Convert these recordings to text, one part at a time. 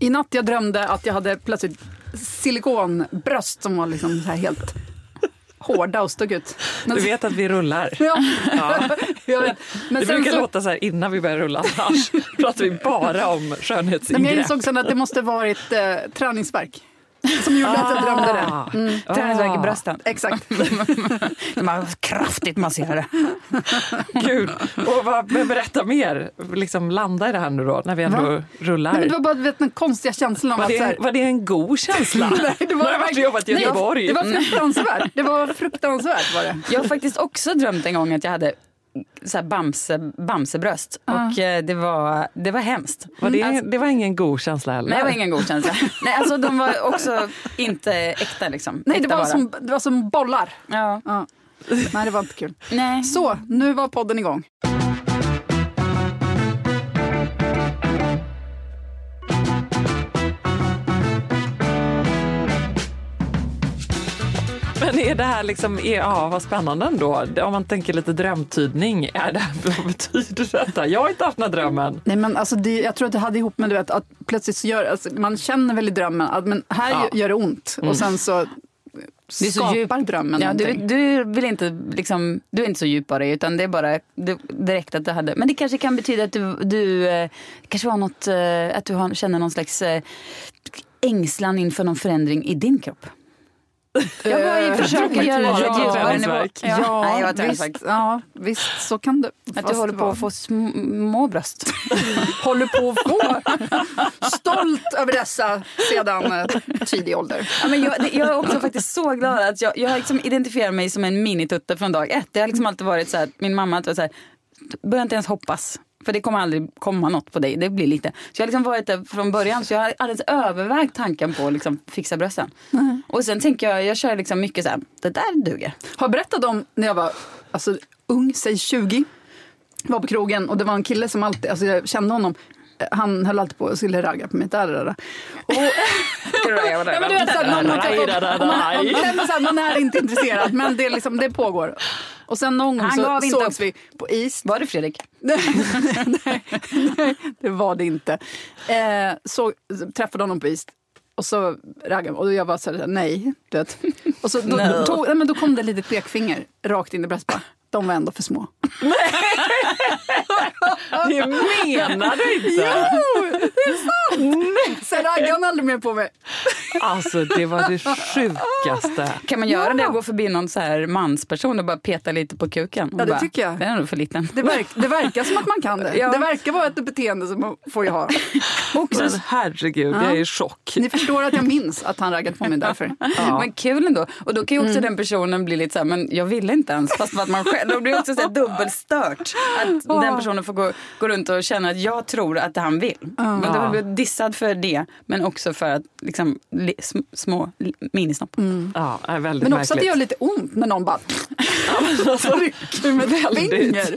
I natt jag drömde att jag hade plötsligt silikonbröst som var liksom så här helt hårda och stod ut. Du vet att vi rullar. Ja, jag vet. Men det brukar så, låta så här innan vi börjar rulla, annars pratar vi bara om nej, men jag skönhetsingrepp. insåg sen att det måste varit eh, träningsverk som gjorde att jag drömde det. Mm. Träningsvärk i brösten. Exakt. Har kraftigt masserade. Kul! Och vad, men berätta mer, liksom landa i det här nu då, när vi ändå Va? rullar. Nej, men det var bara vet, den konstiga känslan av var, att... det så här- en, var det en god känsla? Nej, det var varit och jobbat i Nej, Göteborg? Det var fruktansvärt. Det var fruktansvärt var det. Jag har faktiskt också drömt en gång att jag hade så här bamse, bamsebröst. Och eh, det var, det var hemskt. Var det, Alltså, det var ingen god känsla heller? nej, det var ingen god känsla. nej, alltså, de var också inte äkta. Liksom. Nej, det Äkta var, bara. som, det var som bollar. Ja. Ja. Nej, det var inte kul. Nej. Så, nu var podden igång. Men är det här liksom, är, ja vad spännande ändå. Om man tänker lite drömtydning, är det, vad betyder detta? Jag har inte haft den här drömmen. Nej, men alltså det, jag tror att det hade ihop med du vet, att plötsligt så gör, alltså, man känner väl i drömmen att men här Ja. gör det ont och sen så Det är så skapar djupt. drömmen Ja, du, du, vill inte, liksom, du är inte så djup bara utan det är bara det, direkt att du hade. Men det kanske kan betyda att du, du eh, kanske var något, eh, att du har, känner någon slags eh, ängslan inför någon förändring i din kropp. Jag var ju försöker göra det nivå. träningsvärk. Ja, ja, nej, jag visst, ja, visst, så kan det Att du håller på var- att få små bröst. håller på att få. Stolt över dessa sedan eh, tidig ålder. Ja, men jag, jag är också faktiskt så glad att jag, jag har liksom identifierat mig som en minitutte från dag ett. Det har liksom alltid varit så här, min mamma har alltid varit så här, börja inte ens hoppas. För det kommer aldrig komma något på dig. Det blir lite. Så jag har liksom varit där från början. Så jag har alldeles övervägt tanken på att liksom fixa brösten. Och sen tänker jag, jag kör liksom mycket så här, det där duger. Har jag berättat om när jag var alltså, ung, säg 20. Var på krogen och det var en kille som alltid, alltså jag kände honom. Han höll alltid på och skulle ragga på mitt där, där, där. Och, ja, men du vet, så här, någon, man, så här, är inte intresserad men det, liksom, det pågår. Och sen någon gång så sågs vi på is. Var det Fredrik? nej, nej, nej, det var det inte. Eh, så träffade honom på is och så raggade och jag var så här, nej. Du vet. Och så, då, då, tog, nej, men då kom det ett litet pekfinger rakt in i bröstet. bara, De var ändå för små. Det menar du inte! Sen raggade han aldrig mer på mig. Alltså det var det sjukaste. Kan man göra det och gå förbi någon så här mansperson och bara peta lite på kuken? Ja, det bara, tycker jag. Den är nog för liten. Det, verk, det verkar som att man kan det. Ja. Det verkar vara ett beteende som man får ju ha. Men herregud, jag är i chock. Ni förstår att jag minns att han raggade på mig därför. Men kul ändå. Och då kan ju också Mm. den personen bli lite så här, men jag ville inte ens. Fast att man själv, då blir det också så här dubbelstört. Att den personen får gå, gå runt och känna att jag tror att han vill. Men då blir dissad för det. Men också för att liksom, li, sm, små li, ministopp. Ja, är väldigt Men också att det märkligt. gör lite ont när någon bara rycker med ett Väldigt, finger.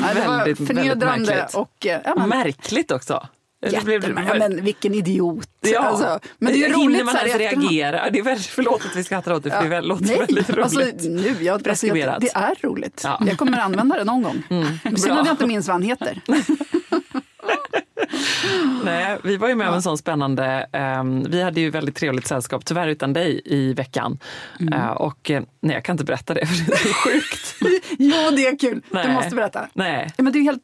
Nej, det var väldigt, väldigt förnedrande märkligt. och eh, ja, men, Märkligt också. Det blev- jättemär- ja, men vilken idiot. Ja. Alltså, men det är ju Hinner roligt man så här ens efterhand. reagera? Det är väldigt, förlåt att vi skrattar åt det, för det är väl- låter Nej, väldigt roligt. Alltså, nu, jag, alltså, jag, det är roligt. Ja. Mm, Jag kommer använda det någon gång. Synd bra. att jag inte minns vad han heter. Nej, vi var ju med om en sån spännande, ehm, vi hade ju väldigt trevligt sällskap, tyvärr utan dig, i veckan. Mm. Eh, och eh, nej, jag kan inte berätta det för det är så sjukt. jo, det är kul. Nej. Du måste berätta. nej. Ja, men du, är helt,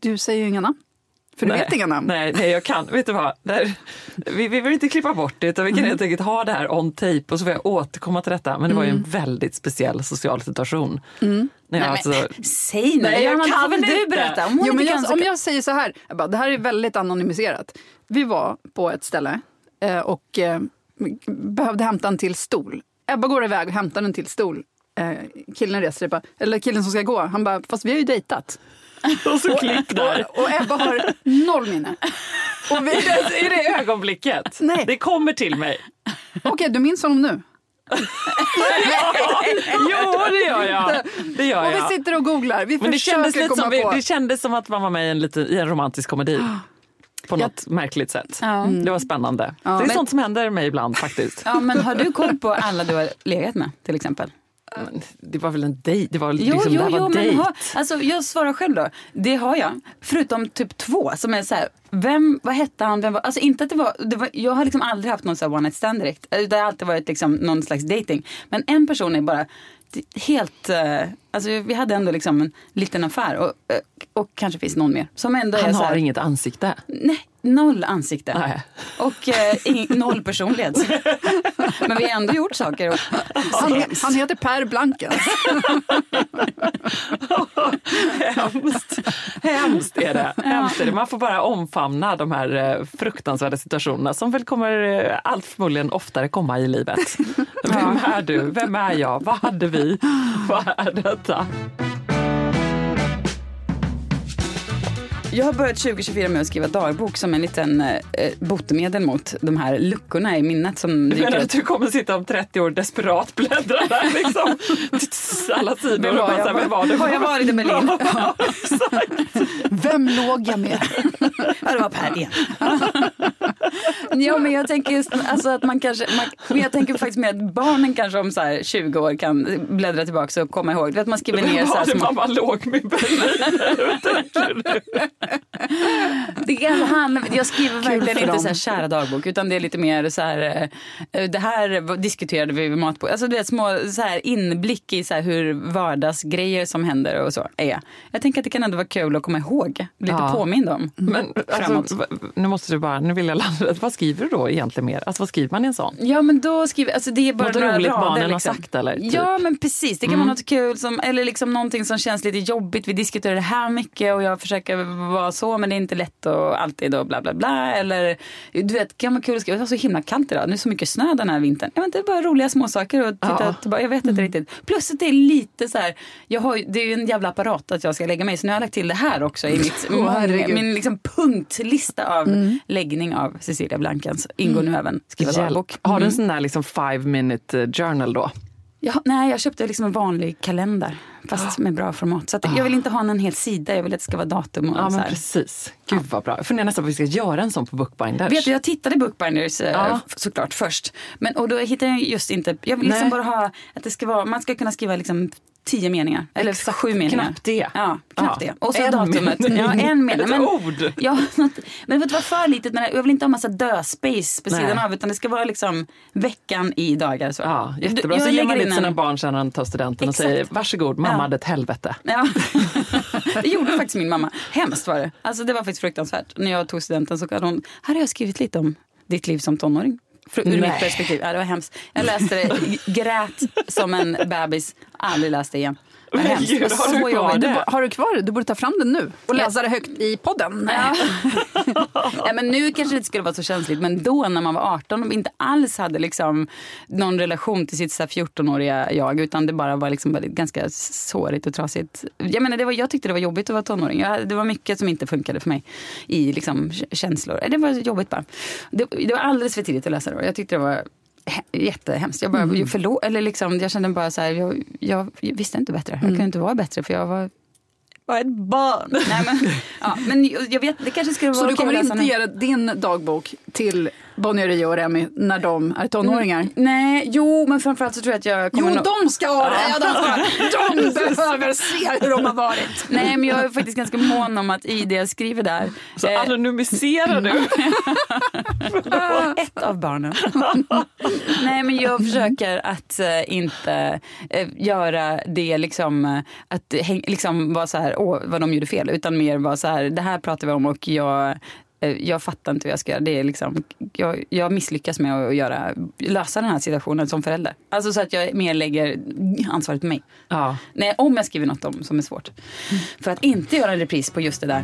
du säger ju inga namn. För du nej, vet inga namn. Nej, nej, jag kan. Vet du vad? Här, vi, vi vill inte klippa bort det, utan vi Mm. kan helt enkelt ha det här on tape och så får jag återkomma till detta. Men det var ju en Mm. väldigt speciell social situation. När jag alltså, Säg nu, Nej, jag Johanna, kan väl du berätta? Om Jo, men jag, så om jag säger så här, jag bara, det här är väldigt anonymiserat. Vi var på ett ställe eh, och eh, behövde hämta en till stol. Ebba går iväg och hämtar en till stol. Eh, killen reser sig eller killen som ska gå, han bara, fast vi har ju dejtat. och så klick där. Och, och Ebba har noll minne. Och vi, I det ögonblicket. Nej. Det kommer till mig. Okej, du minns honom nu? Jo, det gör jag. Det gör Och vi sitter och googlar, vi Men det kändes, lite som, vi- det kändes som att man var med i en, lite, i en romantisk komedi. På något märkligt sätt. Det var spännande. det är Men- sånt som händer mig ibland faktiskt. Ja, men har du koll på alla du har legat med till exempel? Men Det var väl en dejt? Det var Jo, liksom, det jo, här var jo, dejt. men ha, alltså, jag svarar själv då. Det har jag. Förutom typ två som är så här, vem, vad hette han, vem var, alltså inte att det var, det var jag har liksom aldrig haft någon så här one night stand direkt. Det har alltid varit liksom någon slags dating. Men en person är bara helt, eh, alltså vi hade ändå liksom en liten affär och, eh, och kanske finns någon mer. Som ändå Han är så har här, inget ansikte. Nej, noll ansikte. Nej. Och eh, noll personlighet. Men vi har ändå gjort saker. Och, Han, han heter Per Blanken. Hemskt. Hemskt är det. Hemskt är det. Man får bara omfamna de här eh, fruktansvärda situationerna som väl kommer eh, allt förmodligen oftare komma i livet. Vem är du? Vem är jag? Vad hade vi? Vad är detta? Jag har börjat 2024 med att skriva dagbok som en liten eh, botemedel mot de här luckorna i minnet som Du menar att du kommer sitta om 30 år desperat bläddra där liksom? Alla sidor. Vem och var bara jag? vem var det? Har jag varit i Berlin? Ja, exakt. Vem låg jag med? Ja, det var Per igen. ja, men jag tänker just alltså att man kanske, man, men jag tänker faktiskt med att barnen kanske om så här 20 år kan bläddra tillbaka och komma ihåg. Du vet, man skriver ner så var här det små... mamma låg med Berlin? Det kan handla, jag skriver verkligen inte så här kära dagbok utan det är lite mer så här, eh, det här diskuterade vi vid matbordet. Alltså du vet små så här inblick i så här hur vardagsgrejer som händer och så är. Jag tänker att det kan ändå vara kul att komma ihåg, lite Ja. påmind om. Men Framåt. alltså, nu måste du bara, nu vill jag landa Vad skriver du då egentligen mer? Alltså vad skriver man i en sån? Ja men då skriver alltså det är bara Något några roligt rader, barnen har liksom. sagt, eller? Typ. Mm. Ja men precis, det kan vara något kul som, eller liksom någonting som känns lite jobbigt. Vi diskuterar det här mycket och jag försöker vara så men det är inte lätt och alltid och bla bla bla. Eller du vet, kan vara kul att skriva, det var så himla kallt idag, nu är så mycket snö den här vintern. Jag vet inte, det är bara roliga småsaker och titta Ja. tillbaka, jag vet inte riktigt. Plus att det är lite så här, jag har, det är ju en jävla apparat att jag ska lägga mig så nu har jag lagt till det här också i mitt, Åh, herregud. min liksom punktlista av läggning av Cecilia Blankens ingår nu även skriva dagbok. Hjälp. Har du en sån där liksom five minute eh, journal då? Ja, nej, jag köpte liksom en vanlig kalender fast med bra format. Så jag vill inte ha en hel sida, jag vill att det ska vara datum och Ja så här. precis. Gud vad bra. Jag funderar nästan på att vi ska göra en sån på Bookbinders. Vet du, jag tittade Bookbinders eh, Ja. f- såklart först. Men, och då hittade jag just inte, jag vill liksom Nej. bara ha att det ska vara, man ska kunna skriva liksom tio meningar. Eller Exakt, sju meningar. knappt det. Ja, knappt Ja. det. Och så En datumet. mening. Ja, en mening. Men, ord. Ja, något, men vet du vad för litet det? Jag vill inte ha massa dödspace på Nej. sidan av utan det ska vara liksom veckan i dagar. Så. Ja, Du- jättebra. jag Så ger man dit in sina en- barn sen när de tar studenten Exakt. och säger varsågod, mamma Ja. hade ett helvete. Ja, det gjorde faktiskt min mamma. Hemskt var det. Alltså det var faktiskt fruktansvärt. När jag tog studenten så hade hon, här har jag skrivit lite om ditt liv som tonåring. Ur Nej. mitt perspektiv. Ja, det var hemskt. Jag läste det, grät som en bebis, aldrig läst det igen. Var har du så kvar det? Du, har du kvar det? Du borde ta fram den nu och läsa det högt i podden. Ja, men nu kanske det inte skulle vara så känsligt men då när man var 18 och inte alls hade liksom någon relation till sitt så här 14-åriga jag utan det bara var liksom väldigt, ganska sårigt och trasigt. Jag, menar, det var, jag tyckte det var jobbigt att vara tonåring. Jag, det var mycket som inte funkade för mig i liksom, känslor. Det var jobbigt bara. Det, det var alldeles för tidigt att läsa det. Jag tyckte det var jättehemskt. Jag, bara, Mm. förlåt, eller liksom, jag kände bara så här, jag, jag, visste inte bättre. Jag Mm. kunde inte vara bättre för jag var var ett barn. Nej, men, ja, men jag vet, det kanske skulle vara Så du kommer inte ge din dagbok till Bonnier Rio och Remy när de är tonåringar? Nej, jo men framförallt så tror jag att jag Jo, kommer nog- de ska ha det! Ja, de, ska, de behöver se hur de har varit. Nej men jag är faktiskt ganska mån om att i det jag skriver där. Så eh, anonymiserar du? ett av barnen. Nej men jag försöker att eh, inte eh, göra det liksom eh, att häng, liksom vara så här, åh vad de gjorde fel. Utan mer vara så här, det här pratar vi om och jag jag fattar inte vad jag ska göra. Det är liksom, jag, jag misslyckas med att göra, lösa den här situationen som förälder. Alltså så att jag mer lägger ansvaret på mig. Ja. Nej, om jag skriver något om som är svårt. För att inte göra en repris på just det där.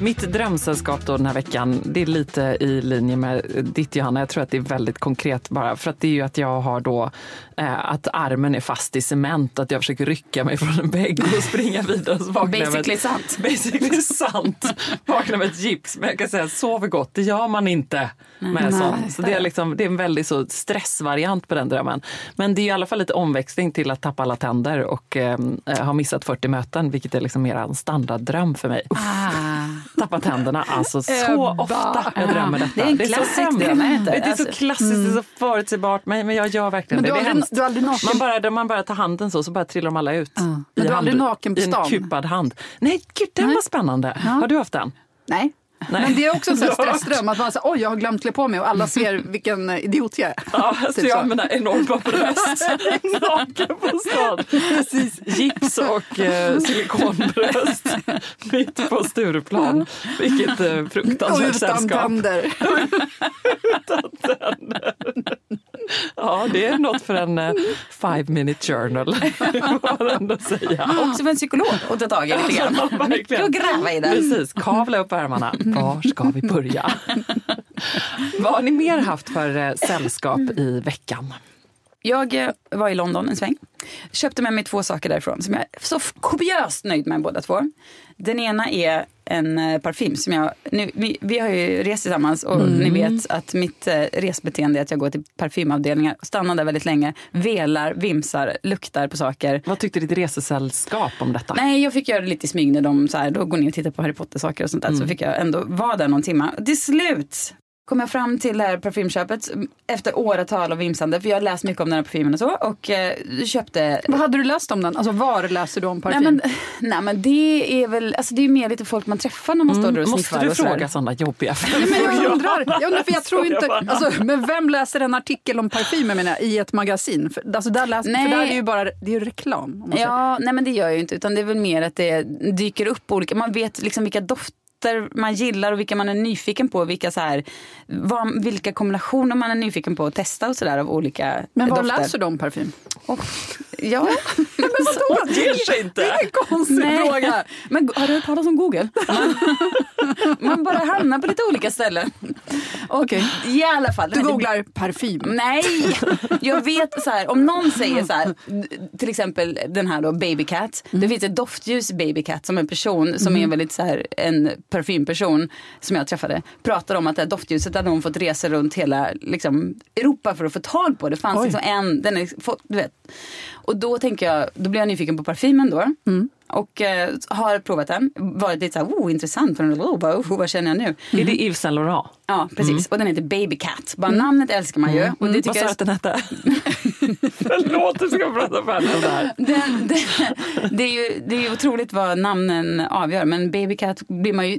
Mitt drömsällskap då den här veckan, det är lite i linje med ditt Johanna. Jag tror att det är väldigt konkret bara. För att det är ju att jag har då eh, att armen är fast i cement, att jag försöker rycka mig från en vägg och springa vidare. Så Basically ett- sant. Basically sant. Vaknar med ett gips. Men jag kan säga, sover gott, det gör man inte med en sån. Så det är, liksom, det är en väldigt så stressvariant på den drömmen. Men det är i alla fall lite omväxling till att tappa alla tänder och eh, ha missat 40 möten, vilket är liksom mer en standarddröm för mig. Ah. Tappa tänderna alltså så Ebba. ofta jag drömmer detta. Det är en klassisk är det inte? Det är så Alltså, klassiskt, det är så förutsägbart, men, men jag gör verkligen Men det. du det är aldrig- aldrig naken- man, bara, man bara tar handen så, så bara trillar de alla ut. Men I, du är aldrig naken på I en stan? kupad hand. Nej, gud den var spännande. Har du haft den? Nej. Nej. Men det är också en sån här Jag har stressdröm att man säger oj jag har glömt klä på mig och alla ser vilken idiot jag är. Ja, så Typ jag så. med mina enorma bröst. Naken på stan. Precis. Gips och eh, silikonbröst. Mitt på Stureplan. Vilket eh, Och fruktansvärt utan sällskap. tänder. Ja, det är något för en eh, five minute journal. Jag ändå säga. Också för en psykolog att ta tag i lite grann. Ja, verkligen. Mycket att gräva i där. Precis, kavla upp ärmarna. Var ska vi börja? Vad har ni mer haft för eh, sällskap i veckan? Jag eh, var i London en sväng. Köpte med mig två saker därifrån som jag är så kopiöst nöjd med båda två. Den ena är en eh, parfym som jag, nu, vi, vi har ju rest tillsammans och ni vet att mitt eh, resbeteende är att jag går till parfymavdelningar, stannar där väldigt länge, velar, vimsar, luktar på saker. Vad tyckte ditt resesällskap om detta? Nej, jag fick göra det lite i smyg när de så här, då går ner och tittar på Harry Potter-saker och sånt där. Så fick jag ändå vara där någon timme. Till slut kom jag fram till det här parfymköpet efter åratal av vimsande. För jag har läst mycket om den här parfymen och så. Och eh, köpte Vad hade du läst om den? Alltså var läser du om parfym? Nej men, nej men det är väl, alltså det är mer lite folk man träffar när man står där och Måste sniffar. du och sådär. fråga sådana jobbiga Nej, men jag undrar, jag undrar för jag tror inte, alltså, men vem läser en artikel om parfymer menar jag, i ett magasin? För, alltså, där läser, för Nej. där är det ju bara det är ju reklam. Om man säger. Ja, nej men det gör jag ju inte. Utan det är väl mer att det dyker upp olika, man vet liksom vilka dofter man gillar och vilka man är nyfiken på. Vilka, så här, vad, vilka kombinationer man är nyfiken på att testa och sådär av olika Men var dofter. läser du om parfym? Och, ja, men Hon ger sig inte. Det är en konstig Nej. fråga. Men har du hört talas om Google? Man, man bara hamnar på lite olika ställen. Okej. I alla fall. Du googlar parfym. Nej, jag vet så här, om någon säger så här, till exempel den här då Baby Cat. Det finns ett doftljus Baby Cat som en person som är väldigt så här en parfymperson som jag träffade. Pratar om att det här doftljuset hade hon fått resa runt hela liksom, Europa för att få tag på. Det fanns Oj. liksom en, den är, du vet. Och då tänker jag, då blir jag nyfiken på parfymen då. Och eh, har provat den. Varit lite så här, oh intressant. Oh, vad, oh, vad känner jag nu? Är det Yves Saint Laurent? Ja, precis. Och den heter Baby Cat. Bara namnet älskar man ju. Och det Vad tycker sa jag du att den hette? Förlåt, du ska prata färdigt om det här. Den, det, det, är ju, det är ju otroligt vad namnen avgör men Baby Cat blir man ju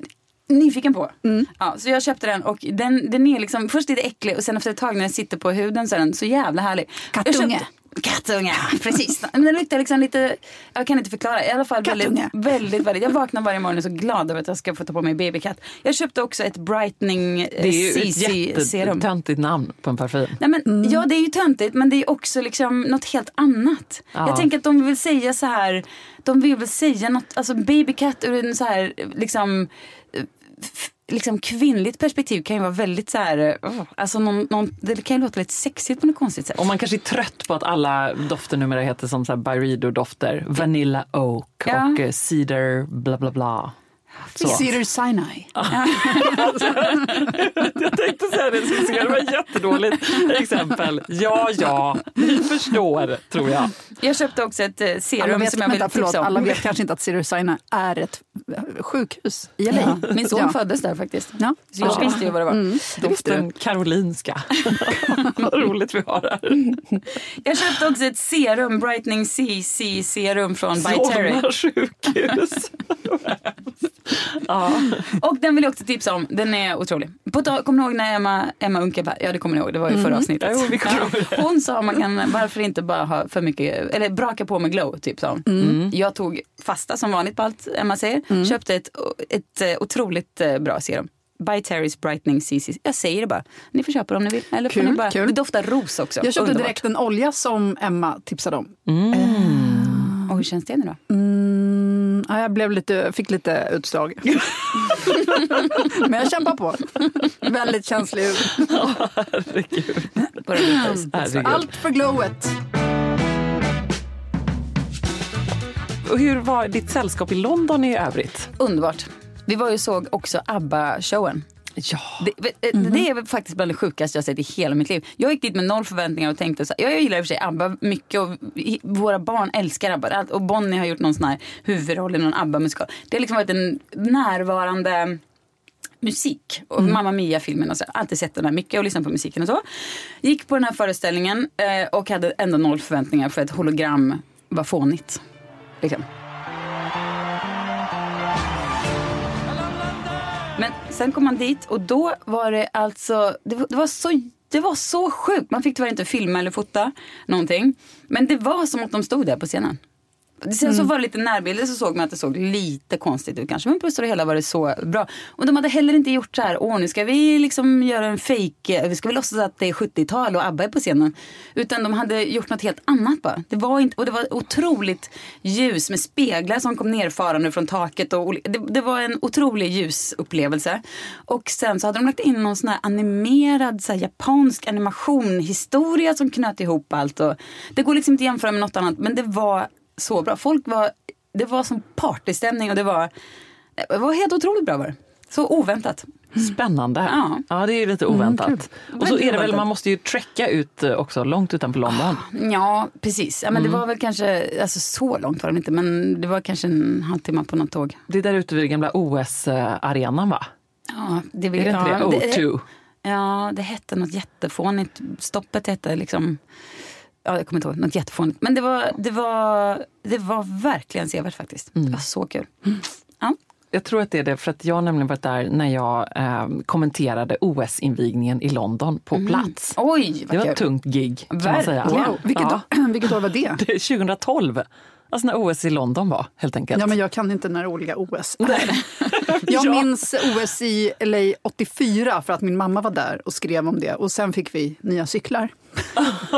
nyfiken på. Ja, så jag köpte den och den, den är liksom först lite äcklig och sen efter ett tag när den sitter på huden så är den så jävla härlig. Kattunge. Kattunga, precis. Men det luktar liksom lite, jag kan inte förklara, i alla fall väldigt, väldigt, väldigt. Jag vaknar varje morgon och är så glad över att jag ska få ta på mig babykatt. Jag köpte också ett brightening eh, Det är ju ett CC-serum. jättetöntigt namn på en parfym. Nej, men, Ja det är ju töntigt men det är också liksom något helt annat. Ja. Jag tänker att de vill säga så här, de vill väl säga något, alltså babykatt ur en så här liksom eh, Liksom kvinnligt perspektiv kan ju vara väldigt så här, eh, alltså någon, någon, det kan ju låta lite sexigt på något konstigt sätt. Och man kanske är trött på att alla dofter numera heter som så här Byredo-dofter. Vanilla Oak Ja. och eh, Cedar bla bla bla. Så. Cedar Sinai. Jag tänkte säga det, det var ett jättedåligt exempel. Ja, ja, ni förstår tror jag. Jag köpte också ett eh, Alla serum vet, som jag vill tipsa om. alla vet kanske inte att Cedar Sinai är ett eh, sjukhus i LA. Ja, min son Ja. föddes där faktiskt. Ja. Så jag visste ju vad det var. Mm. Doften Karolinska. Vad roligt vi har här. Jag köpte också ett serum, Brightening CC serum från By Terry. Solna sjukhus. ja. Och den vill jag också tipsa om. Den är otrolig. På Kommer ni ihåg när Emma, Emma Unke var Ja det kommer ni ihåg, det var ju förra avsnittet. Jo, det. Hon sa man kan, varför inte bara ha för mycket, eller braka på med glow typ sa hon. Jag tog fasta som vanligt på allt Emma säger. Köpte ett, ett eh, otroligt eh, bra serum. By Terry's Brightening CC. Jag säger det bara. Ni får köpa det om ni vill. Eller får Kul, ni bara, kul. Det doftar ros också. Jag köpte Underbart. direkt en olja som Emma tipsade om. Och hur känns det nu då? Mm, ja, jag blev lite, fick lite utslag. Men jag kämpar på. Väldigt känslig. Herregud. Bara lite. Herregud. Allt för glowet. Och hur var ditt sällskap i London i övrigt? Underbart. Vi var ju och såg också ABBA-showen. Ja. Det, eh, det är väl faktiskt bland det sjukaste jag sett i hela mitt liv. Jag gick dit med noll förväntningar och tänkte så här, jag gillar i och för sig ABBA mycket och våra barn älskar ABBA. Och Bonnie har gjort någon sån här huvudroll i någon ABBA-musikal. Det har liksom varit en närvarande musik. Och Mamma Mia-filmen och så. Alltid sett den här mycket och lyssnat på musiken och så. Gick på den här föreställningen eh, och hade ändå noll förväntningar för ett hologram var fånigt. Liksom. Men sen kom man dit och då var det alltså, det var, det var så det var så sjukt. Man fick tyvärr inte filma eller fota någonting. Men det var som att de stod där på scenen. Sen så var det lite närbilder så såg man att det såg lite konstigt ut kanske. Men på det hela var det så bra. Och de hade heller inte gjort så här, åh nu ska vi liksom göra en fake, vi ska väl låtsas att det är 70-tal och ABBA är på scenen. Utan de hade gjort något helt annat bara. Det var inte, och det var otroligt ljus med speglar som kom nerfarande från taket. Och, det, det var en otrolig ljusupplevelse. Och sen så hade de lagt in någon sån här animerad så här, japansk animationhistoria som knöt ihop allt. Och, det går liksom inte att jämföra med något annat men det var så bra. Folk var, det var som partystämning och det var, det var helt otroligt bra var det. Så oväntat. Spännande. Ja. Ja, det är ju lite oväntat. och så är det väl, man måste ju träcka ut eh, också långt utanför London. Ja, precis. Ja, men Det var väl kanske, alltså så långt var det inte, men det var kanske en halvtimme på något tåg. Det är där ute vid den gamla OS-arenan va? Ja, det, Är det inte ja, det? O2? Ja, det hette något jättefånigt. Stoppet hette liksom, ja jag kommer inte ihåg, något jättefånigt. Men det var, det var, det var verkligen sevärt faktiskt. Det var så kul. Ja. Jag tror att det är det, för att jag har nämligen varit där när jag eh, kommenterade OS-invigningen i London på plats. Oj, Det var ett kul. tungt gig kan man säga. Verkligen. Wow. Vilket, Ja. år, vilket år var det? Det är 2012, alltså när OS i London var helt enkelt. Ja, men jag kan inte när olika OS är. Jag Ja. minns OS i LA 84 för att min mamma var där och skrev om det. Och sen fick vi nya cyklar.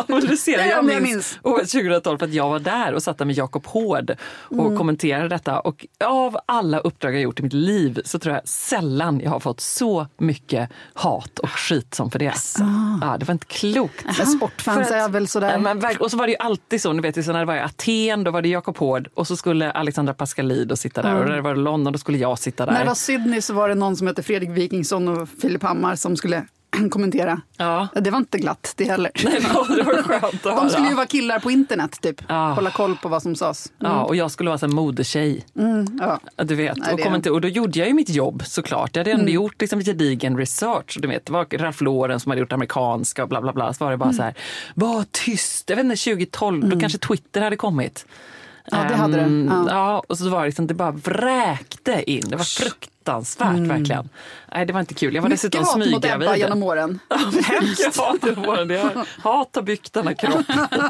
Du ser, jag jag minns OS 2012 för att jag var där och satt där med Jakob Hård och Mm. kommenterade detta. Och av alla uppdrag jag gjort i mitt liv så tror jag sällan jag har fått så mycket hat och skit som för det. Ja, det var inte klokt. Sportfans är väl sådär. Men, och så var det ju alltid så, ni vet så när det var i Aten då var det Jakob Hård och så skulle Alexandra Pascalidou sitta där och när det var London då skulle jag sitta där. När det var Sydney så var det någon som hette Fredrik Wikingsson och Filip Hammar som skulle kommentera. Ja. Det var inte glatt det heller. Nej, det var- skönt De skulle ju vara killar på internet typ. Ja. Hålla koll på vad som sades. Ja, och jag skulle vara en modetjej. Ja. Ja, Du vet, Nej, och, det- och då gjorde jag ju mitt jobb såklart. Jag hade ändå gjort liksom gedigen research. Du vet, det var Ralph Lauren som hade gjort amerikanska och bla bla bla. Så var det bara så här, var tyst. Jag vet inte, 2012, då kanske Twitter hade kommit. Ja, det hade det. Ehm, Ja. ja, och så var det liksom, det bara vräkte in. Det var fruktansvärt verkligen. Nej, det var inte kul. Jag var Mycket dessutom hat mot smyggravid. Ebba genom åren. Mycket hat var det. Jag hatar byggt denna kropp.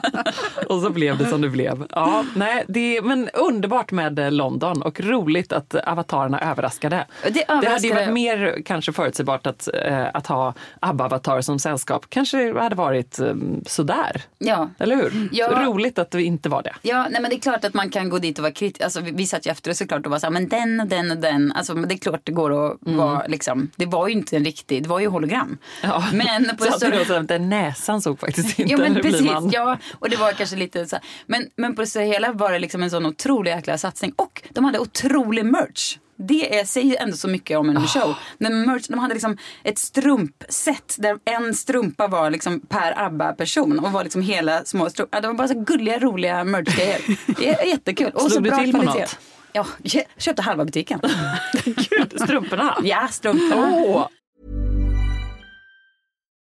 och så blev det som det blev. Ja, nej, det är, men underbart med eh, London och roligt att avatarerna överraskade. Det Det hade ju varit mer kanske förutsägbart att, eh, att ha ABBA-avatar som sällskap. Kanske hade varit eh, sådär. Ja. Eller hur? Ja. Roligt att det inte var det. Ja, nej, men det är klart att man kan gå dit och vara kritisk. Alltså, vi, vi satt ju efter och såklart och var så här, men den och den och den. Alltså, det klart det går att vara liksom. Det var ju inte en riktig, det var ju hologram. Ja. Men på det så den näsan såg faktiskt inte Jo men precis, man- ja. Och det var kanske lite så här. Men, men på det hela var det liksom en sån otrolig jäkla satsning. Och de hade otrolig merch. Det är, säger ändå så mycket om en show. Men merch, de hade liksom ett strumpset där en strumpa var liksom per ABBA-person och var liksom hela små strumpor. Ja, de var bara så gulliga, roliga merchgrejer. Det är jättekul. Och Slog så du bra till på kvalitet. något? Ja, jag köpte halva butiken. Gud, strumporna! Ja, strumporna. Åh,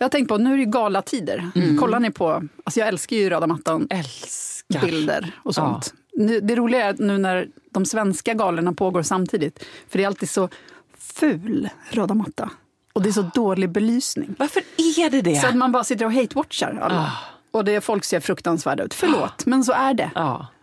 Jag har tänkt på, nu är det ju galatider. Kollar ni på, alltså jag älskar ju röda mattan, älskar. bilder och sånt. Nu, det roliga är nu när de svenska galorna pågår samtidigt, för det är alltid så ful röda matta. Och det är så dålig belysning. Varför är det det? Så att man bara sitter och hate-watchar alla. Och det folk ser fruktansvärda ut. Förlåt, men så är det.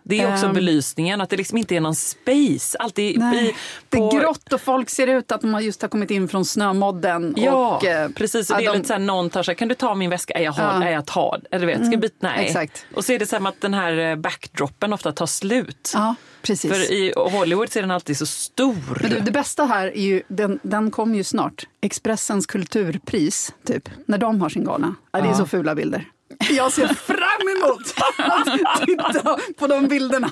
Det är också Ehm. belysningen, att det liksom inte är någon space. Alltid Nej, i, Det på- är grått och folk ser ut att de just har kommit in från snömodden. Ja, och, eh, precis. Och det är de- lite så här, någon tar så här, kan du ta min väska? Nej, jag har, Ja. Mm. nej, jag tar. Eller vet, ska jag byta? Nej. exakt. Och så är det så här att den här eh, backdropen ofta tar slut. Ja, precis. För i Hollywood så är den alltid så stor. Men du, det bästa här är ju, den, den kommer ju snart. Expressens kulturpris, typ, när de har sin gala. Ja, det är så fula bilder. Jag ser fram emot att titta på de bilderna.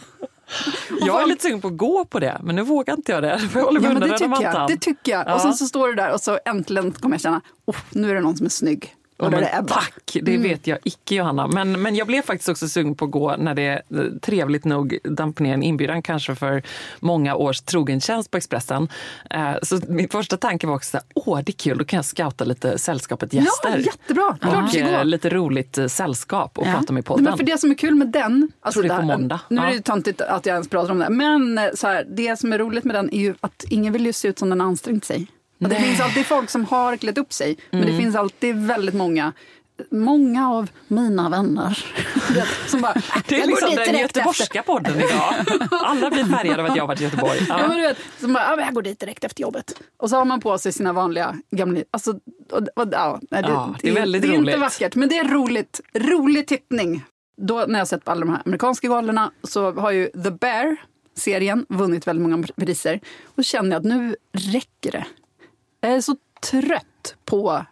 jag är lite sugen på att gå på det, men nu vågar inte jag det. För jag håller Ja, men det tycker jag. Det tycker jag. Ja. Och sen så står du där och så äntligen kommer jag känna, oh, nu är det någon som är snygg. Och Ja, men det Ebba. tack, det vet jag icke Johanna. Men, men jag blev faktiskt också sugen på att gå när det trevligt nog damp ner en inbjudan kanske för många års trogen tjänst på Expressen. Eh, Så min första tanke var också så här, åh det är kul, då kan jag scouta lite sällskapet gäster. Ja, jättebra. Klart Och gå. eh, lite roligt eh, sällskap och Ja. prata med i podden. Men för det som är kul med den, alltså det är på där- måndag. nu är Ja. det ju töntigt att jag ens pratar om det, men så här, det som är roligt med den är ju att ingen vill ju se ut som den har ansträngt sig. Och det finns alltid folk som har klätt upp sig, men Mm. det finns alltid väldigt många Många av mina vänner som bara, det är "Jag går liksom den göteborgska podden idag. Alla blir färgade av att jag har varit i Göteborg. Ja. Ja. men du vet, som bara, ja, men jag går dit direkt efter jobbet. Och så har man på sig sina vanliga gamla... Alltså, och, och, ja, det, Ja, det är väldigt det är inte vackert, men det är roligt. Rolig tittning. Då när jag sett på alla de här amerikanska galorna så har ju The Bear, serien, vunnit väldigt många priser. Och känner jag att nu räcker det. Jag är så trött på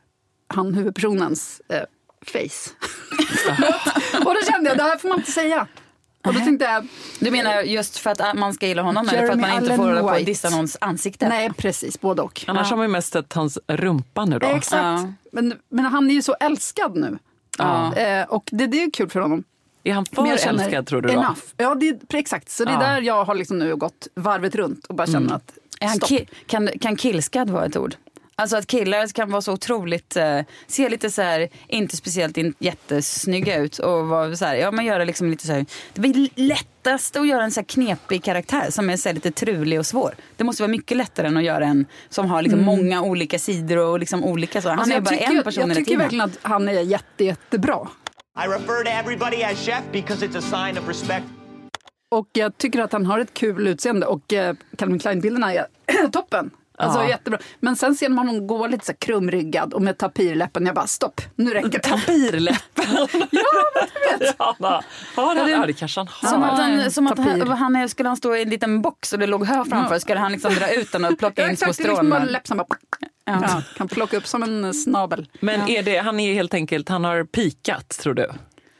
han huvudpersonens eh, face. och då kände jag, det här får man inte säga. Och då tänkte jag, Du menar just för att man ska gilla honom eller för att Jeremy man inte Allen får hålla på och dissa någons ansikte? nej precis, både och. Annars har man ju mest sett hans rumpa nu då. Exakt. Ja. Men, men han är ju så älskad nu. Ja. Eh, och det, det är kul för honom. Är han för älskad tror du då? Enough. Ja, det, exakt. Så det är Ja. där jag har liksom nu gått varvet runt och bara känner Mm. att. Ki- kan, kan killskad vara ett ord? Alltså att killar kan vara så otroligt, eh, se lite så här, inte speciellt in, jättesnygga ut och vara så här, ja man gör det liksom lite så här, det blir lättast att göra en så här knepig karaktär som är så här lite trulig och svår. Det måste vara mycket lättare än att göra en som har liksom många olika sidor och liksom olika så. Han Alltså, är jag bara tycker, en person jag hela tycker verkligen att han är jätte, jättebra. I refer to everybody as chef because it's a sign of respect. Och jag tycker att han har ett kul utseende och eh, Calvin Klein-bilderna är toppen. Alltså Ja. jättebra. Men sen ser man honom gå lite så krumryggad och med tapirläppen. Jag bara stopp, nu räcker det. Tapirläppen. ja, du vet. Han? Ja, det kanske han har. Som att, han, som att han, skulle han stå i en liten box och det låg hö framför, skulle han liksom dra ut den och plocka in små Exakt, det är liksom bara strån? läpp som bara... Ja. kan plocka upp som en snabel. Men är det, han är helt enkelt, han har pikat tror du?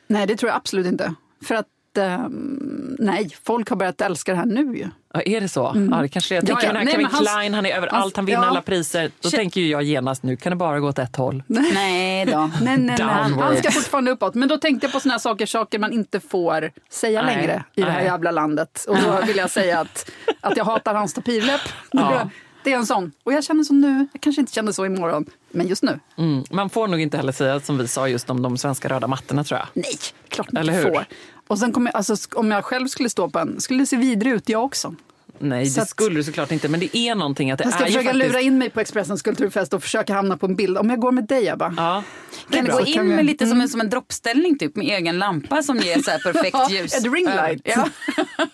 Nej, det tror jag absolut inte. För att, ehm, nej, folk har börjat älska det här nu ju. Ja, är det så? Ja, det kanske är. Jag Mm. Ja, tänker ja. Nej, Kevin hans- Klein, han är överallt, han vinner ja. alla priser. Då tänker ju jag genast, nu kan det bara gå åt ett håll. Nej då. Nej, nej, nej. Han, han ska fortfarande uppåt. Men då tänkte jag på såna här saker, saker man inte får säga Nej, längre i det här nej. jävla landet. Och då vill jag säga att, att jag hatar hans tapirläpp. Ja. Det är en sån. Och jag känner så nu, jag kanske inte känner så imorgon, men just nu. Mm. Man får nog inte heller säga som vi sa just om de svenska röda mattorna tror jag. Nej, klart man Eller inte hur? får. Och sen kommer jag, alltså, om jag själv skulle stå på en, skulle det se vidrig ut jag också. Nej, Så det att- skulle du såklart inte. Men det är någonting att det Jag ska är ju försöka faktiskt... lura in mig på Expressens kulturfest och försöka hamna på en bild. Om jag går med dig Ebba. Ja. Kan du gå in med lite som en, som en droppställning typ med egen lampa som ger så här perfekt ljus? Ett ring light. Ja.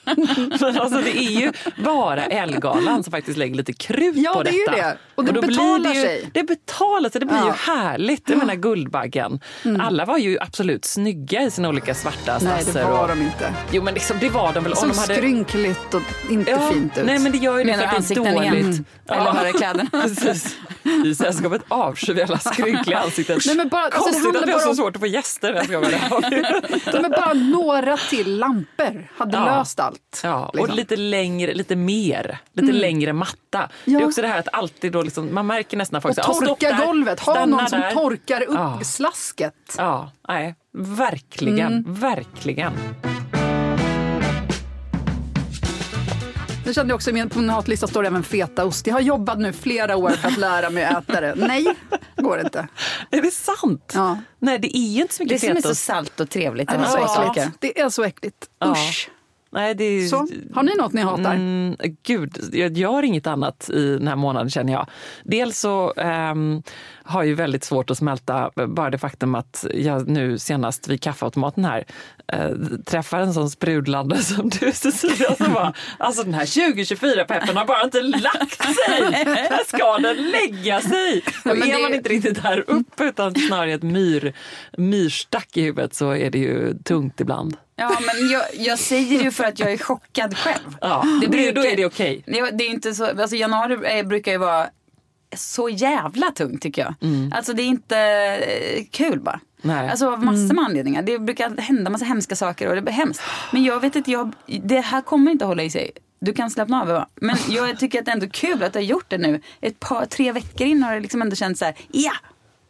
Men alltså, det är ju bara Elgalan som faktiskt lägger lite krut Ja, på det är ju detta. det. Och det blir betalar det ju, sig. Det betalar sig, det blir Ja. ju härligt. Jag menar Guldbaggen. Mm. Alla var ju absolut snygga i sina olika svarta Nej, det stasser var och- de inte. Jo men liksom, det var de väl. Som om de hade... skrynkligt och inte Ja, fint ut. Nej men det gör ju det Menar för du att det är dåligt. igen? Eller bara kläderna? Precis. I sällskapet avskyr vi alla skrynkliga ansikten. Nej, men bara- alltså, det Konstigt handlar att vi har bara så om- svårt att få gäster. Jag ska vara där. Nej, men bara några till lampor hade Ja. löst allt. Ja, och liksom. lite längre, lite mer, lite längre matta. Det Ja. är också det här att alltid då liksom, man märker nästan att folk Och säger, "Ja, torka där, golvet. Ha någon som där." torkar upp Ja. slasket. Ja, nej, verkligen, verkligen. Nu kände jag också min- på min hatlista står det även fetaost. Jag har jobbat nu flera år för att lära mig att äta det. Nej, går inte. Är det sant? Ja. Nej, det är ju inte så Det mycket som är så fetaost. salt och trevligt. Det Det är så äckligt. Det är så äckligt. Ja. Usch. Nej, det är... Så, har ni något ni hatar? Mm, gud, jag gör inget annat i den här månaden känner jag. Dels så ehm, har jag ju väldigt svårt att smälta bara det faktum att jag nu senast vid kaffeautomaten här eh, träffar en sån sprudlande som du Cecilia som bara, alltså den här 2024-peppen har bara inte lagt sig. När ska den lägga sig? Och men är det- man inte riktigt där uppe utan snarare ett myr, myrstack i huvudet så är det ju tungt ibland. Ja, men jag, jag säger ju för att jag är chockad själv. Ja, det brukar- då är det okej. Det, det är inte så, alltså januari eh, brukar ju vara så jävla tungt tycker jag. Alltså det är inte eh, kul bara. Nej. Alltså av massor med anledningar. Det brukar hända massa hemska saker och det blir hemskt. Men jag vet inte, jag, det här kommer inte hålla i sig. Du kan slappna av Eva. Men jag tycker att det är ändå kul att du har gjort det nu. Ett par, tre veckor in har det liksom ändå känts så här, ja!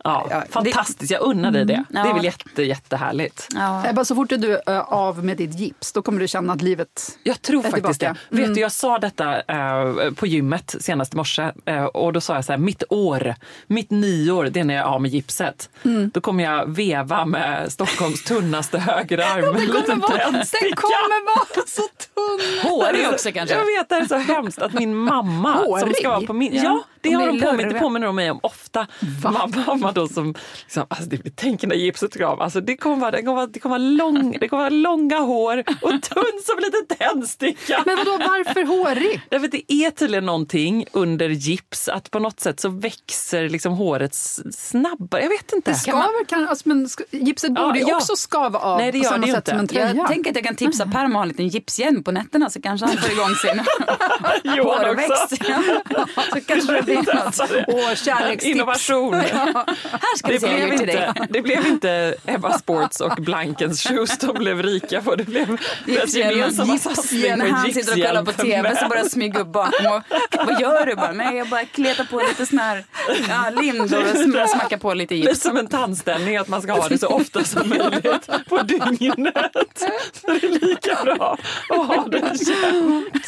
Ja, Ja, det- fantastiskt, jag unnar dig det. Det är Ja. väl jätte, jättehärligt. ja. Ebba, så fort du är av med ditt gips, då kommer du känna att livet Jag tror är faktiskt tillbaka. det. Vet du, jag sa detta eh, på gymmet senast i morse eh, och då sa jag så här, mitt år, mitt nyår, det är när jag är av med gipset. Då kommer jag veva med Stockholms tunnaste högerarm. den kommer vara så tunn. Hårig också kanske. Jag vet, det är så hemskt att min mamma som Hårig? ska vara på min... Ja, Ja, det de har de påminner de mig om ofta. Mamma, mamma då som, liksom, alltså det, tänk när gipset av. Alltså det kommer vara, det kommer vara, det kommer vara, lång, det kommer vara långa hår och tunn som en liten tändsticka. Men vadå, varför hårig? Därför att det är tydligen någonting under gips att på något sätt så växer liksom håret snabbare. Jag vet inte. Det skaver kan, alltså, men gipset Ja, borde ju ja. också skava av Nej, det på gör samma det ju sätt som en inte. tröja. Jag tänker att jag kan tipsa Per om att ha en liten gipshjälm på nätterna så kanske han får igång sin hårväxt. så kanske det Åh, kärlekstips. Innovation. Här ska Det blev, till dig. inte, det blev inte Ebba Sports och Blankens shoes de blev rika på. Det blev deras gemensamma satsning på han sitter och kollar på tv så börjar smyga upp bakom och vad gör du? Bara, Nej, jag bara kletar på lite sån här ja, lindor och sm- smackar på lite Lite gips. som en tandställning, att man ska ha det så ofta som möjligt på dygnet. Så det är lika bra att ha det jämt.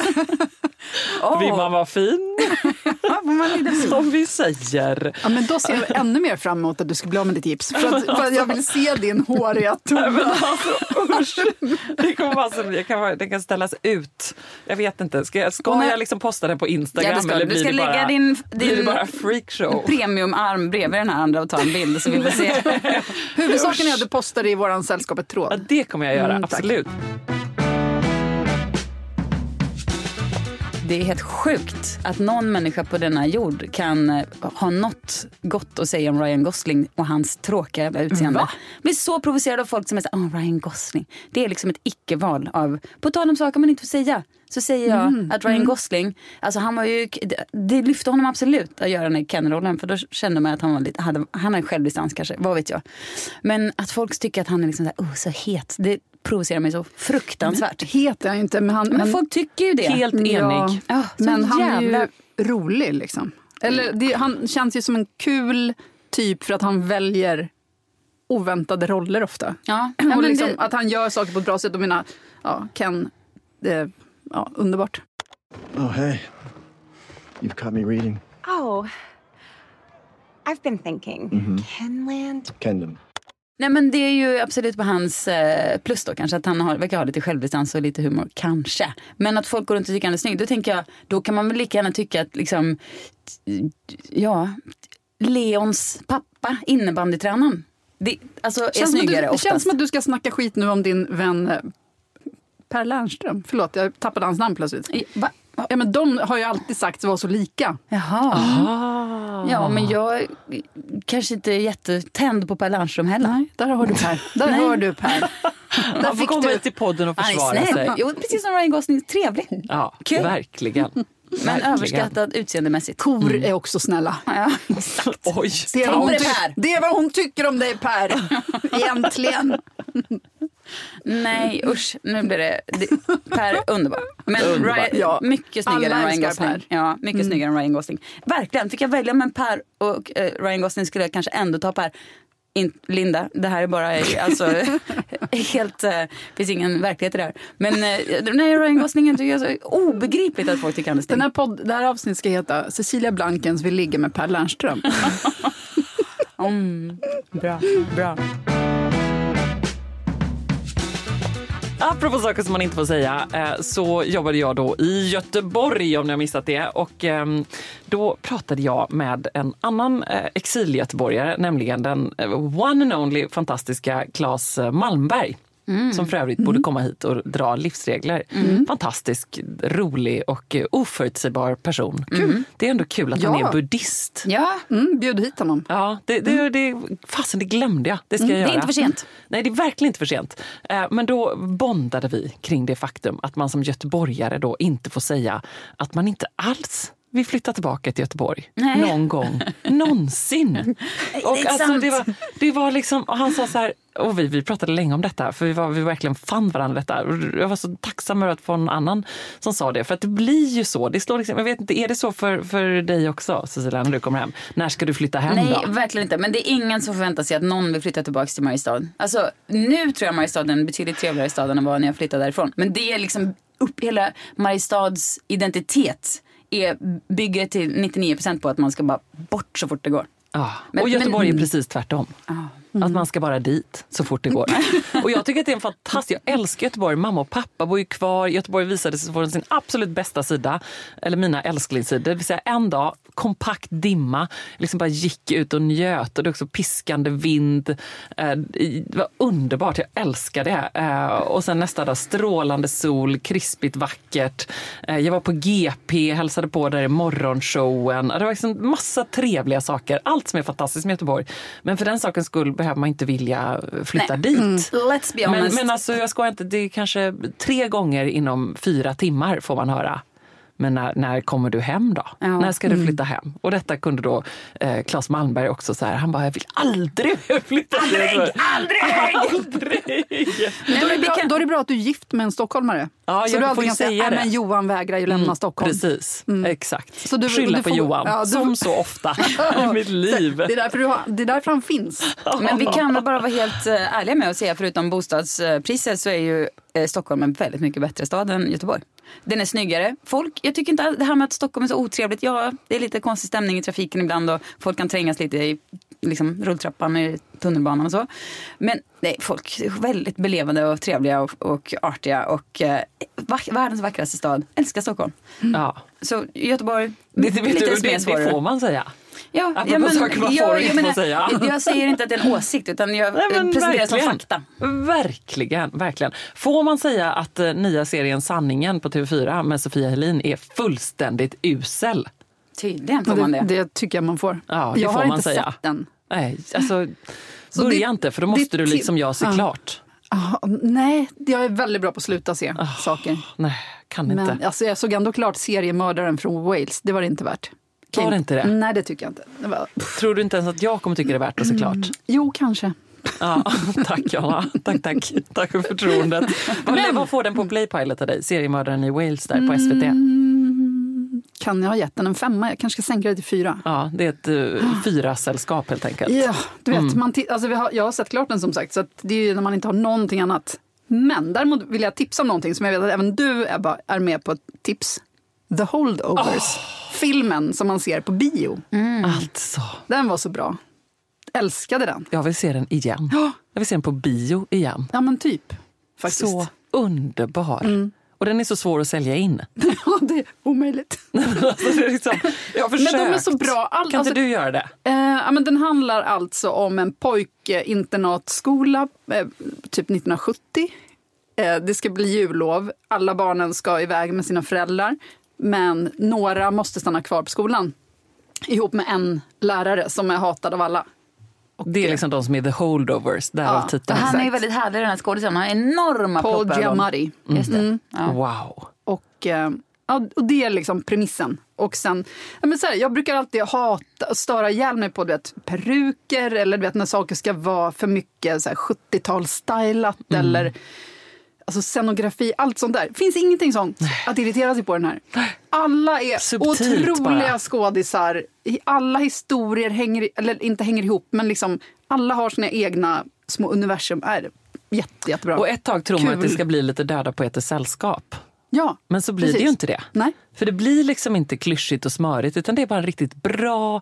Vill man vara fin, som vi säger. Ja, men då ser jag ännu mer fram emot att du ska bli av med ditt gips. För att, för att jag vill se din håriga tunga. alltså. Det, kommer vara så, det, kan, vara- det kan ställas ut. Jag vet inte. Ska jag, ska Och när- jag liksom posta den på Instagram Ja, ska eller blir Du ska det bara, lägga din, blir det din bara freakshow? premiumarm bredvid den här andra och ta en bild så vi får se. Huvudsaken är att du postar det i våran sällskapet-tråd. Ja, det kommer jag göra, Mm, tack. Det är helt sjukt att någon människa på denna jord kan eh, ha något gott att säga om Ryan Gosling och hans tråkiga utseende. Va? Jag blir så provocerad av folk som är såhär, oh, Ryan Gosling. Det är liksom ett icke-val av, på tal om saker man inte får säga. Så säger jag Mm, att Ryan Gosling, alltså han var ju, det, det lyfte honom absolut att göra den här Ken-rollen för då kände man att han var lite, hade, han hade självdistans kanske, vad vet jag. Men att folk tycker att han är liksom så, här, oh, så het, det provocerar mig så fruktansvärt. Het är han ju inte, men han... Men han folk tycker ju det. Helt enig. Ja, Ja, men han är jävla- ju rolig liksom. Eller det, han känns ju som en kul typ för att han väljer oväntade roller ofta. Ja, och men liksom, det- Att han gör saker på ett bra sätt. Och mina, ja, Ken, det är ja, underbart. Oh, hey. You've caught me reading. Oh, I've been thinking. Kenland? Kendon. Nej men det är ju absolut på hans eh, plus då kanske att han har, verkar ha lite självdistans och lite humor, kanske. Men att folk går runt och tycker han är snygg, då tänker jag, då kan man väl lika gärna tycka att liksom, ja, Leons pappa, innebandytränaren, det, alltså är snyggare du, det känns som att du ska snacka skit nu om din vän eh, Per Lernström. Förlåt, jag tappade hans namn plötsligt. Va? Ja, men de har ju alltid sagts vara så lika. Jaha. Ah. Ja men jag kanske inte är jättetänd på Per Lernström heller. Nej, där har du Per. Där Nej. hör du Per. Han får fick komma du- till podden och försvara sig. Jo, precis som Ryan Gosling, trevlig. Ja, Kul. verkligen. Men Verkligen. överskattad utseendemässigt. Kor är också snälla. Ja, exakt. Oj, Det är, hon det, är vad hon tycker om dig Per. Egentligen. Nej usch, nu blir det, det Per underbar. Men Underbar. Ryan, Ja. mycket snyggare Alla än Ryan Gosling. Per. Ja, mycket snyggare än Ryan Gosling. Verkligen, fick jag välja mellan Per och eh, Ryan Gosling skulle jag kanske ändå ta Per. In, Linda, det här är bara alltså, helt, eh, finns ingen verklighet i det här. Men eh, nej, Ryan Gosling tycker jag är så obegripligt att folk tycker han är snygg. Den här podd, det här avsnittet ska heta Cecilia Blankens vill ligga med Per Lernström. Mm, bra, bra. Apropå saker som man inte får säga eh, så jobbade jag då i Göteborg om ni har missat det. Och ehm, då pratade jag med en annan eh, exilgöteborgare, nämligen den eh, one and only fantastiska Claes Malmberg. Som för övrigt borde komma hit och dra livsregler. Fantastisk, rolig och eh, oförutsägbar person. Det är ändå kul att han Ja. är buddhist. Ja, Mm, bjud hit honom. Ja, det, det, det, fasen det glömde jag. Det ska jag det är göra. inte för sent. Nej, det är verkligen inte för sent. Eh, Men då bondade vi kring det faktum att man som göteborgare då inte får säga att man inte alls vill flytta tillbaka till Göteborg. Nej. Någon gång. Någonsin. Och alltså, det, var, det var liksom, och han sa så här, och vi, vi pratade länge om detta, för vi, var, vi verkligen fann varandra detta. Jag var så tacksam över att få en annan som sa det. För att det blir ju så. Det slår liksom, jag vet inte, är det så för, för dig också, Cecilia, när du kommer hem? När ska du flytta hem Nej, då? verkligen inte. Men det är ingen som förväntar sig att någon vill flytta tillbaka till Mariestad. Alltså, nu tror jag Mariestad är en betydligt trevligare stad än vad när jag flyttade därifrån. Men det är liksom upp hela Mariestads identitet är, bygger till 99% på att man ska bara bort så fort det går. Ja, Men- och Göteborg men- är precis tvärtom. Att man ska bara dit så fort det går. och jag tycker att det är en fantastisk, jag älskar Göteborg. Mamma och pappa bor ju kvar. Göteborg visade sig från sin absolut bästa sida. Eller mina älsklingssidor. Det vill säga en dag, kompakt dimma. Liksom bara gick ut och njöt. Och det också piskande vind. Eh, Det var underbart, jag älskar det. Eh, Och sen nästa dag strålande sol, krispigt vackert. Eh, Jag var på GP, hälsade på där i morgonshowen. Det var liksom massa trevliga saker. Allt som är fantastiskt med Göteborg. Men för den sakens skull behöver man inte vilja flytta dit. Let's be Men, honest. men alltså, jag ska inte, det är kanske tre gånger inom fyra timmar får man höra. Men när, när kommer du hem då? Ja. När ska du flytta hem? Och detta kunde då eh, Claes Malmberg också så här, han bara, jag vill aldrig flytta till Aldrig, aldrig! Men då, är det bra, då är det bra att du är gift med en stockholmare. Ja, så jag du alltid kan säga, säga "Nej, det." men Johan vägrar ju lämna Stockholm. Precis, exakt. Så du- Skylla du på får- Johan, ja, du- som så ofta i mitt liv. Det är, därför du har, det är därför han finns. Men vi kan väl bara vara helt eh, ärliga med att säga, förutom bostadspriser så är ju eh, Stockholm en väldigt mycket bättre stad än Göteborg. Den är snyggare. Folk, jag tycker inte det här med att Stockholm är så otrevligt. Ja, det är lite konstig stämning i trafiken ibland och folk kan trängas lite i liksom, rulltrappan i tunnelbanan och så. Men nej, folk är väldigt belevande och trevliga och, och artiga och eh, världens vackraste stad. Älskar Stockholm. Ja. Så Göteborg, Det, lite du, mer det, det svårare. får man säga. Ja, Apropå saker man får inte får säga. Jag, jag säger inte att det är en åsikt utan jag Nej, men presenterar det som verkligen. fakta. Verkligen, verkligen. Får man säga att eh, nya serien Sanningen på TV4 med Sofia Helin är fullständigt usel? Tydligen får Ja, man det, det. det tycker jag man får. Ja, det jag får har man inte säga. sett den. Nej, alltså Så börja det- inte för då det måste du liksom jag se Ja. klart. Ah, nej, jag är väldigt bra på att sluta se saker. Nej, kan inte. Men alltså, jag såg ändå klart seriemördaren från Wales. Det var det inte värt. Var det inte det? Nej, det tycker jag inte. Det var... Tror du inte ens att jag kommer tycka det är värt att se klart? Jo, kanske. Ja, tack Jonna. Tack, tack. Tack för förtroendet. Vad, vad får den på Playpilot av dig? Seriemördaren i Wales där på SVT? Kan jag ha gett den en femma? Jag kanske ska sänka det till fyra. Ja, det är ett uh, fyrasällskap helt enkelt. Ja, du vet, Mm. man alltså, har, jag har sett klart den som sagt, så det är ju när man inte har någonting annat. Men däremot vill jag tipsa om någonting som jag vet att även du Ebba är med på ett tips. The Holdovers. Filmen som man ser på bio. Alltså, Den var så bra. Älskade den. jag vill se den igen. Jag vill se den på bio igen. Ja men typ. Faktiskt. Så underbar. Och den är så svår att sälja in. Ja, det är omöjligt. alltså, det är liksom, jag har Men försökt. de är så bra. All, Kan alltså, inte du göra det? Eh, ja, men den handlar alltså om en pojkinternatskola, eh, typ 1970. Eh, det ska bli jullov. Alla barnen ska iväg med sina föräldrar. Men några måste stanna kvar på skolan. Ihop med en lärare som är hatad av alla. Det är liksom de som är the holdovers, därav Ja, titeln. Han är ju väldigt härlig den här skådisen. Han har enorma Paul proppögon. Giamatti. Just det. Mm. Ja. Wow. Och, eh, ja, och det är liksom premissen. Och sen, ja, men så här, jag brukar alltid hata och störa ihjäl mig på du vet, peruker eller du vet, när saker ska vara för mycket så här, 70-talsstylat eller alltså, scenografi, allt sånt där. finns ingenting sånt att irritera sig på den här. Alla är Subtilt otroliga bara. skådisar. Alla historier hänger, eller inte hänger ihop, men liksom alla har sina egna små universum. Är jätte, jättebra. Och ett tag tror man att det ska bli lite döda poeters sällskap. ja, Men så blir det precis. ju inte det. Nej. För det blir liksom inte klyschigt och smörigt utan det är bara en riktigt bra,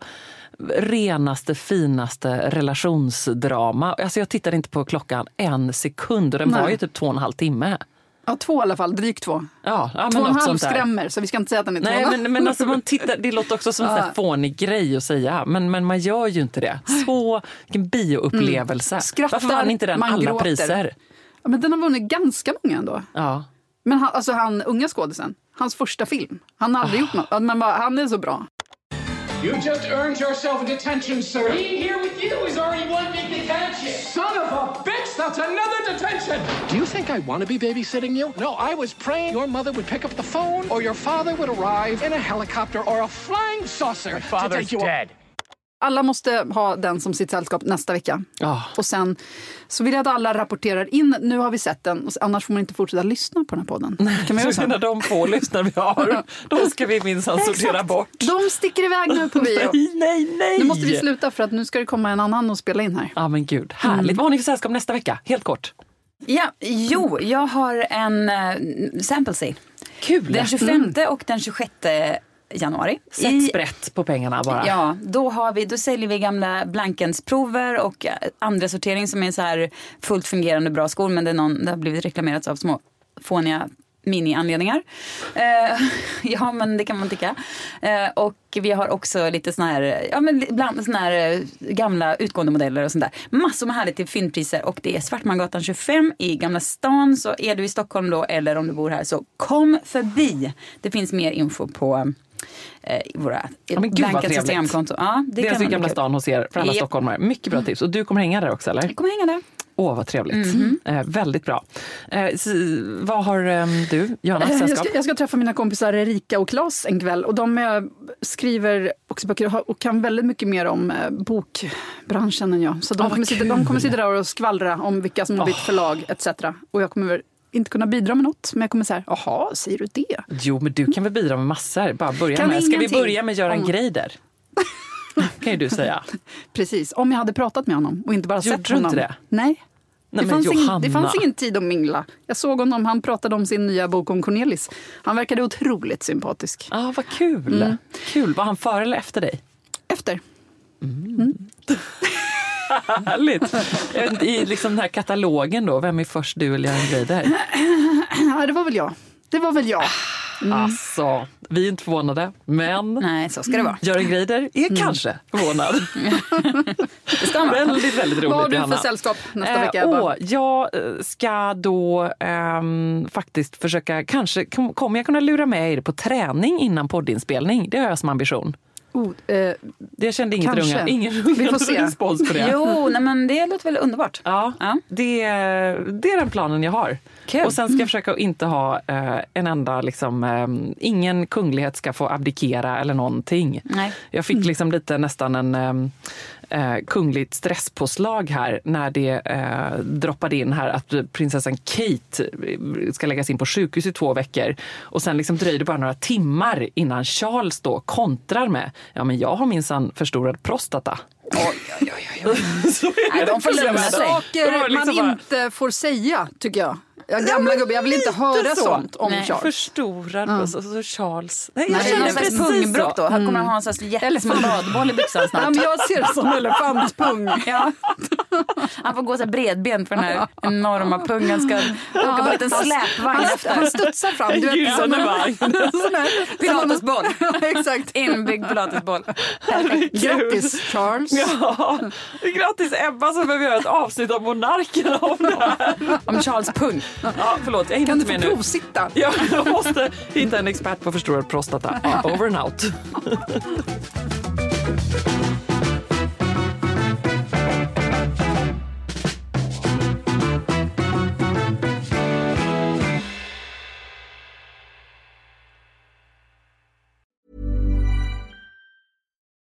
renaste, finaste relationsdrama. Alltså jag tittade inte på klockan en sekund och den var Nej. ju typ två och en halv timme. Ja, två i alla fall. Drygt två. Ja, ja, två och en halv skrämmer, så vi ska inte säga att den är Nej, två. men, men alltså man tittar, det låter också som en här fånig grej att säga, men, men man gör ju inte det. Så, vilken bioupplevelse. Mm. Skrattar, Varför vann inte den alla gråter. priser? Ja, men den har vunnit ganska många ändå. Ja. Men han, alltså han unga skådisen, hans första film. Han har aldrig gjort något, men han är så bra. You just earned yourself a detention, sir. Being here with you is already one big detention. Son of a bitch, that's another detention. Do you think I want to be babysitting you? No, I was praying your mother would pick up the phone or your father would arrive in a helicopter or a flying saucer. My Father's dead. Alla måste ha den som sitt sällskap nästa vecka. Ja. Och sen så vill jag att alla rapporterar in, nu har vi sett den, och annars får man inte fortsätta lyssna på den här podden. Kan göra Så så? när de få lyssnare vi har, då ska vi minsann sortera bort. De sticker iväg nu på bio. Nej, nej, nej! Nu måste vi sluta för att nu ska det komma en annan och spela in här. Ja men gud, härligt. Vad har ni för sällskap nästa vecka? Helt kort. Ja, jo, jag har en uh, sample sale. Kul! Den 25 och den 26 januari. Sätt sprätt på pengarna bara. Ja, då, har vi, då säljer vi gamla Blankens-prover och eh, andra sortering som är så här fullt fungerande bra skor men det, är någon, det har blivit reklamerats av små fåniga mini-anledningar. Eh, ja, men det kan man tycka. Eh, och vi har också lite såna här, ja, men bland, såna här eh, gamla utgående modeller och sånt där. Massor med härligt till fyndpriser och det är Svartmangatan 25 i Gamla stan. Så är du i Stockholm då eller om du bor här så kom förbi. Det finns mer info på eh, våra Ja, men trevligt. Instagramkonto. Ja, det, är alltså i Gamla stan hos er för alla Japp. stockholmare. Mycket bra tips. Och du kommer hänga där också eller? Jag kommer hänga där. Åh, vad trevligt. Mhm. Eh, väldigt bra. Eh, s- vad har eh, du, Johanna, Jag sällskap? ska, jag ska träffa mina kompisar Erika och Claes en kväll. Och de eh, skriver också böcker och kan väldigt mycket mer om eh, bokbranschen än jag. Så de, Ah, kommer sitta, de kommer sitta där och skvallra om vilka som har bytt förlag etc. Och jag kommer inte kunna bidra med något. Men jag kommer säga, jaha, säger du det? Jo, men du kan väl bidra med massor. Bara börja Kan med. Ska vi börja med Göran om- Greider? kan ju du säga. Precis, om jag hade pratat med honom och inte bara Gjorde sett du inte honom. det? Nej. Nej, det, fanns ingen, det fanns ingen tid att mingla. Jag såg honom, han pratade om sin nya bok om Cornelis. Han verkade otroligt sympatisk. Ah, vad kul. Mm. Kul. Var han före eller efter dig? Efter. Härligt. Eh, I liksom den här katalogen då, vem är först du eller Göran Greider? Ja, det var väl jag. Det var väl jag. Alltså, vi är inte förvånade, men Nej, så ska det vara. Göran Greider är kanske förvånad. Det ska man. väldigt, väldigt roligt, Vad har du för sällskap nästa Eh, vecka? Åh, jag eh, ska då ehm, faktiskt försöka, kanske kom, kommer jag kunna lura med er på träning innan poddinspelning. Det har jag som ambition. Oh, eh, Det kände inget Kanske. runga, ingen rungande respons på det. Jo, nej, men det låter väl underbart. Ja, Ja. Det, det är den planen jag har. Kul. Och sen ska jag försöka att inte ha eh, en enda, liksom, eh, ingen kunglighet ska få abdikera eller någonting. Nej. Jag fick liksom lite nästan en eh, kungligt stresspåslag här när det eh, droppade in här att prinsessan Kate eh, ska läggas in på sjukhus i två veckor. Och sen liksom dröjde det bara några timmar innan Charles då kontrar med ja men jag har minsann förstorad prostata. Så är Nej, det de får. Det var Saker liksom man bara- inte får säga, tycker jag. Jag gamla gubbe, jag vill inte höra så. sånt om Nej. Charles. Förstorad och så, så Charles. Nej, jag Nej, känner precis pungbrock då. Han kommer att ha en slags jättestor badboll i byxan snart. Ja, men jag ser det som elefantpung. Ja. Han får gå så här bredbent för den här enorma pungen. Ska åka på en liten släpvagn Han, efter. han studsar fram. Du vet, Gyllene en- vagn. sån här- Pilatesboll. Ja, exakt. Inbyggd pilatesboll. Grattis Charles. Ja, grattis Ebba som behöver göra ett avsnitt av Monarkerna om det här. Om Charles pung. Ja, förlåt, jag hinner Kan du inte få med nu. provsitta? Ja, jag måste hitta en expert på förstorad prostata. Over and out.